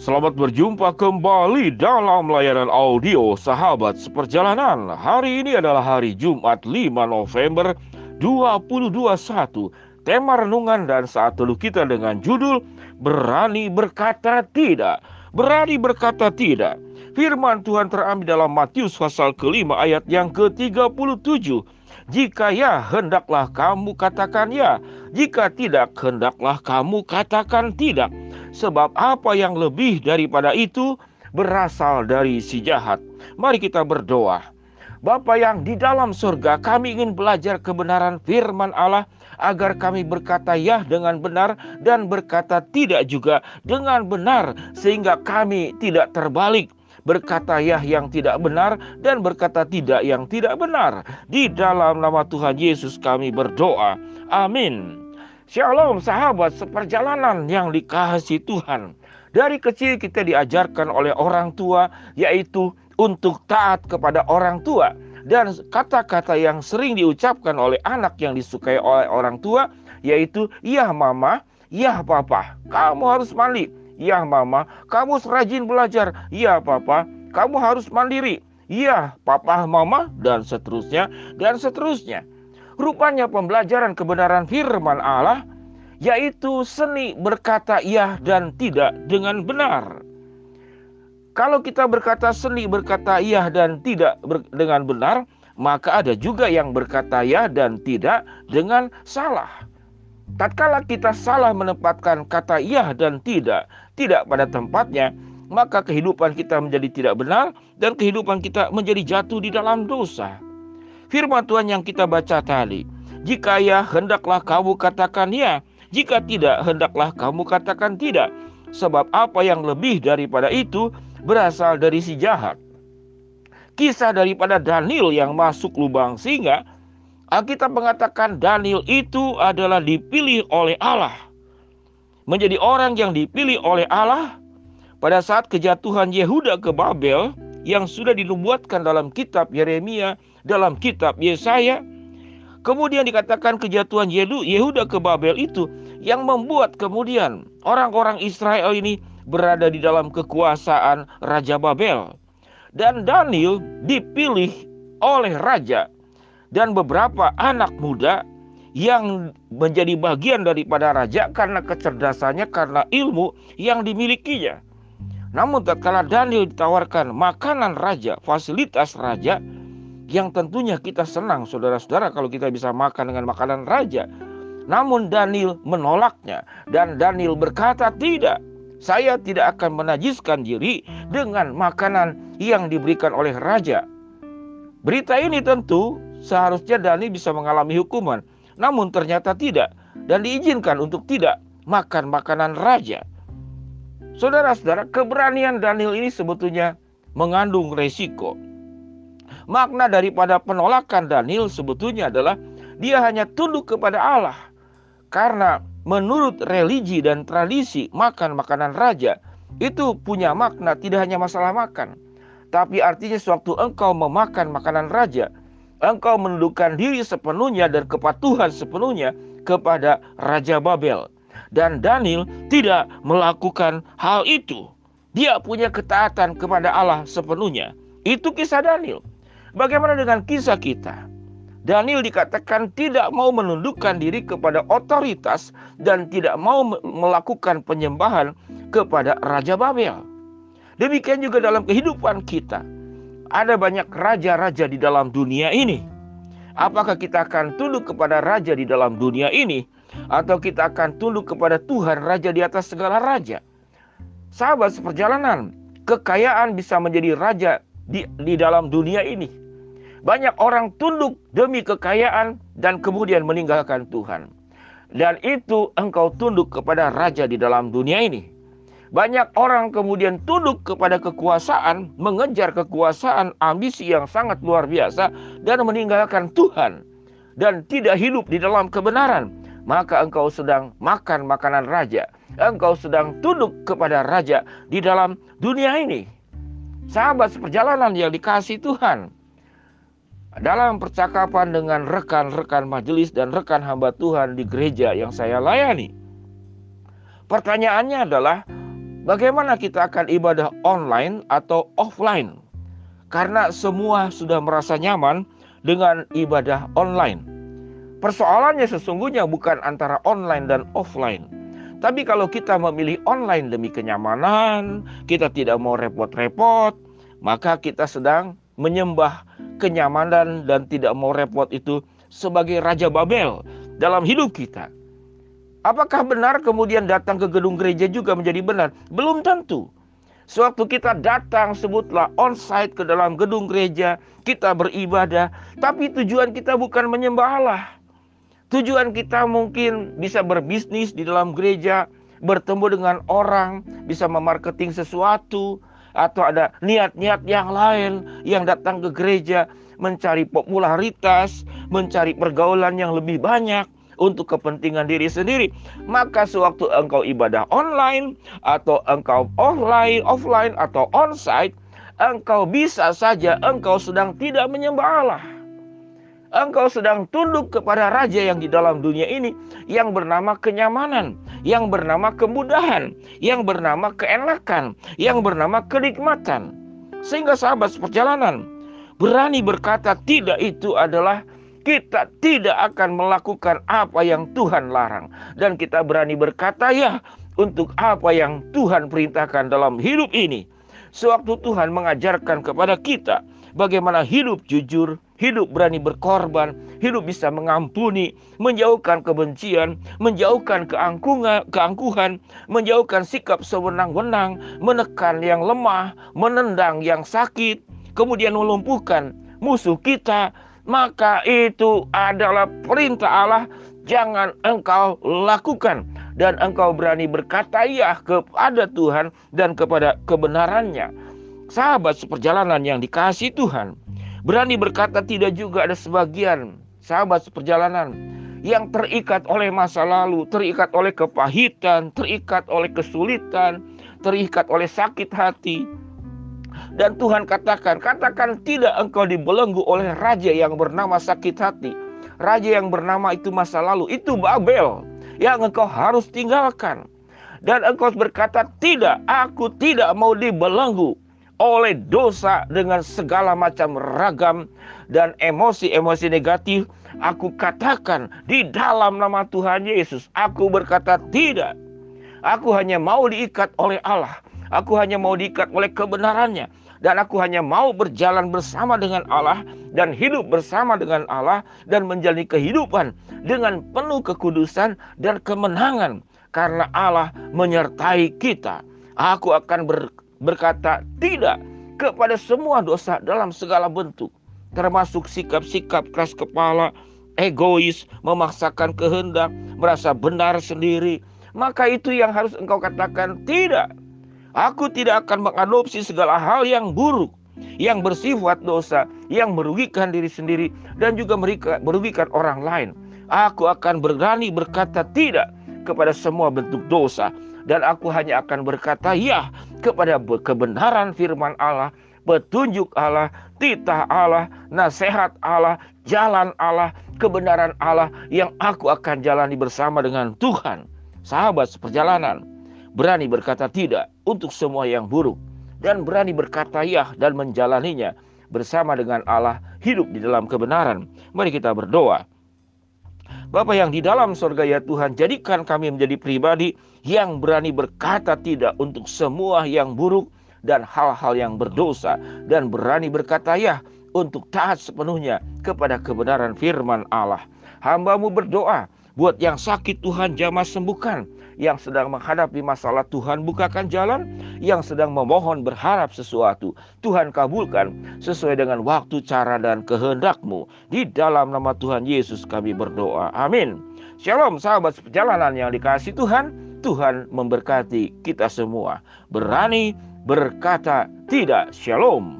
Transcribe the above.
Selamat berjumpa kembali dalam layanan audio Sahabat Seperjalanan. Hari ini adalah hari Jumat 5 November 2021. Tema renungan dan saat teluh kita dengan judul Berani berkata tidak. Berani berkata tidak. Firman Tuhan terambil dalam Matius pasal kelima ayat yang ke-37. Jika ya, hendaklah kamu katakan ya. Jika tidak, hendaklah kamu katakan tidak Sebab apa yang lebih daripada itu berasal dari si jahat. Mari kita berdoa. Bapa yang di dalam surga, kami ingin belajar kebenaran firman Allah agar kami berkata ya dengan benar dan berkata tidak juga dengan benar sehingga kami tidak terbalik berkata ya yang tidak benar dan berkata tidak yang tidak benar. Di dalam nama Tuhan Yesus kami berdoa. Amin. Shalom sahabat seperjalanan yang dikasih Tuhan. Dari kecil kita diajarkan oleh orang tua yaitu untuk taat kepada orang tua. Dan kata-kata yang sering diucapkan oleh anak yang disukai oleh orang tua yaitu ya mama, ya papa, kamu harus mandi. Ya mama, kamu rajin belajar. Ya papa, kamu harus mandiri. Ya papa, mama dan seterusnya dan seterusnya. Rupanya pembelajaran kebenaran firman Allah yaitu seni berkata ya dan tidak dengan benar. Kalau kita berkata seni berkata ya dan tidak dengan benar, maka ada juga yang berkata ya dan tidak dengan salah. Tatkala kita salah menempatkan kata ya dan tidak, tidak pada tempatnya, maka kehidupan kita menjadi tidak benar dan kehidupan kita menjadi jatuh di dalam dosa. Firman Tuhan yang kita baca tadi, jika ya hendaklah kamu katakan ya, jika tidak hendaklah kamu katakan tidak, sebab apa yang lebih daripada itu berasal dari si jahat. Kisah daripada Daniel yang masuk lubang singa, Alkitab mengatakan Daniel itu adalah dipilih oleh Allah. Menjadi orang yang dipilih oleh Allah pada saat kejatuhan Yehuda ke Babel yang sudah dinubuatkan dalam kitab Yeremia, dalam kitab Yesaya. Kemudian dikatakan kejatuhan Yehuda ke Babel itu yang membuat kemudian orang-orang Israel ini berada di dalam kekuasaan Raja Babel. Dan Daniel dipilih oleh raja dan beberapa anak muda yang menjadi bagian daripada raja karena kecerdasannya, karena ilmu yang dimilikinya. Namun tatkala Daniel ditawarkan makanan raja, fasilitas raja yang tentunya kita senang saudara-saudara kalau kita bisa makan dengan makanan raja. Namun Daniel menolaknya dan Daniel berkata tidak. Saya tidak akan menajiskan diri dengan makanan yang diberikan oleh raja. Berita ini tentu seharusnya Daniel bisa mengalami hukuman. Namun ternyata tidak dan diizinkan untuk tidak makan makanan raja. Saudara-saudara, keberanian Daniel ini sebetulnya mengandung resiko. Makna daripada penolakan Daniel sebetulnya adalah dia hanya tunduk kepada Allah. Karena menurut religi dan tradisi makan makanan raja itu punya makna tidak hanya masalah makan. Tapi artinya sewaktu engkau memakan makanan raja, engkau menundukkan diri sepenuhnya dan kepatuhan sepenuhnya kepada Raja Babel. Dan Daniel tidak melakukan hal itu. Dia punya ketaatan kepada Allah sepenuhnya. Itu kisah Daniel. Bagaimana dengan kisah kita? Daniel dikatakan tidak mau menundukkan diri kepada otoritas dan tidak mau melakukan penyembahan kepada Raja Babel. Demikian juga dalam kehidupan kita. Ada banyak raja-raja di dalam dunia ini. Apakah kita akan tunduk kepada raja di dalam dunia ini atau kita akan tunduk kepada Tuhan Raja di atas segala raja. Sahabat seperjalanan, kekayaan bisa menjadi raja di, di dalam dunia ini. Banyak orang tunduk demi kekayaan dan kemudian meninggalkan Tuhan. Dan itu engkau tunduk kepada raja di dalam dunia ini. Banyak orang kemudian tunduk kepada kekuasaan, mengejar kekuasaan, ambisi yang sangat luar biasa, dan meninggalkan Tuhan, dan tidak hidup di dalam kebenaran maka engkau sedang makan makanan raja. Engkau sedang tunduk kepada raja di dalam dunia ini. Sahabat seperjalanan yang dikasih Tuhan. Dalam percakapan dengan rekan-rekan majelis dan rekan hamba Tuhan di gereja yang saya layani. Pertanyaannya adalah, Bagaimana kita akan ibadah online atau offline? Karena semua sudah merasa nyaman dengan ibadah online. Persoalannya sesungguhnya bukan antara online dan offline. Tapi kalau kita memilih online demi kenyamanan, kita tidak mau repot-repot, maka kita sedang menyembah kenyamanan dan tidak mau repot itu sebagai Raja Babel dalam hidup kita. Apakah benar kemudian datang ke gedung gereja juga menjadi benar? Belum tentu. Sewaktu kita datang sebutlah onsite ke dalam gedung gereja, kita beribadah, tapi tujuan kita bukan menyembah Allah. Tujuan kita mungkin bisa berbisnis di dalam gereja, bertemu dengan orang, bisa memarketing sesuatu, atau ada niat-niat yang lain yang datang ke gereja mencari popularitas, mencari pergaulan yang lebih banyak, untuk kepentingan diri sendiri. Maka sewaktu engkau ibadah online atau engkau offline, offline atau onsite, engkau bisa saja engkau sedang tidak menyembah Allah. Engkau sedang tunduk kepada raja yang di dalam dunia ini yang bernama kenyamanan, yang bernama kemudahan, yang bernama keenakan, yang bernama kenikmatan. Sehingga sahabat perjalanan berani berkata tidak itu adalah kita tidak akan melakukan apa yang Tuhan larang, dan kita berani berkata ya untuk apa yang Tuhan perintahkan dalam hidup ini. Sewaktu Tuhan mengajarkan kepada kita bagaimana hidup jujur, hidup berani berkorban, hidup bisa mengampuni, menjauhkan kebencian, menjauhkan keangkungan, keangkuhan, menjauhkan sikap sewenang-wenang, menekan yang lemah, menendang yang sakit, kemudian melumpuhkan musuh kita, maka itu adalah perintah Allah jangan engkau lakukan dan engkau berani berkata ya kepada Tuhan dan kepada kebenarannya. Sahabat seperjalanan yang dikasih Tuhan, berani berkata tidak juga ada sebagian sahabat seperjalanan yang terikat oleh masa lalu, terikat oleh kepahitan, terikat oleh kesulitan, terikat oleh sakit hati, dan Tuhan katakan, katakan tidak engkau dibelenggu oleh raja yang bernama sakit hati. Raja yang bernama itu masa lalu, itu Babel yang engkau harus tinggalkan. Dan engkau berkata, tidak, aku tidak mau dibelenggu oleh dosa dengan segala macam ragam dan emosi-emosi negatif. Aku katakan di dalam nama Tuhan Yesus, aku berkata tidak. Aku hanya mau diikat oleh Allah. Aku hanya mau diikat oleh kebenarannya dan aku hanya mau berjalan bersama dengan Allah dan hidup bersama dengan Allah dan menjalani kehidupan dengan penuh kekudusan dan kemenangan karena Allah menyertai kita. Aku akan ber, berkata tidak kepada semua dosa dalam segala bentuk termasuk sikap-sikap keras kepala, egois, memaksakan kehendak, merasa benar sendiri. Maka itu yang harus engkau katakan tidak Aku tidak akan mengadopsi segala hal yang buruk, yang bersifat dosa, yang merugikan diri sendiri dan juga merugikan orang lain. Aku akan berani berkata tidak kepada semua bentuk dosa dan aku hanya akan berkata ya kepada kebenaran firman Allah, petunjuk Allah, titah Allah, nasihat Allah, jalan Allah, kebenaran Allah yang aku akan jalani bersama dengan Tuhan. Sahabat seperjalanan, berani berkata tidak untuk semua yang buruk dan berani berkata ya dan menjalaninya bersama dengan Allah hidup di dalam kebenaran. Mari kita berdoa. Bapa yang di dalam surga ya Tuhan, jadikan kami menjadi pribadi yang berani berkata tidak untuk semua yang buruk dan hal-hal yang berdosa dan berani berkata ya untuk taat sepenuhnya kepada kebenaran firman Allah. Hambamu berdoa buat yang sakit Tuhan jamah sembuhkan yang sedang menghadapi masalah Tuhan bukakan jalan, yang sedang memohon berharap sesuatu Tuhan kabulkan sesuai dengan waktu, cara dan kehendakmu. Di dalam nama Tuhan Yesus kami berdoa. Amin. Shalom sahabat perjalanan yang dikasih Tuhan. Tuhan memberkati kita semua. Berani berkata tidak. Shalom.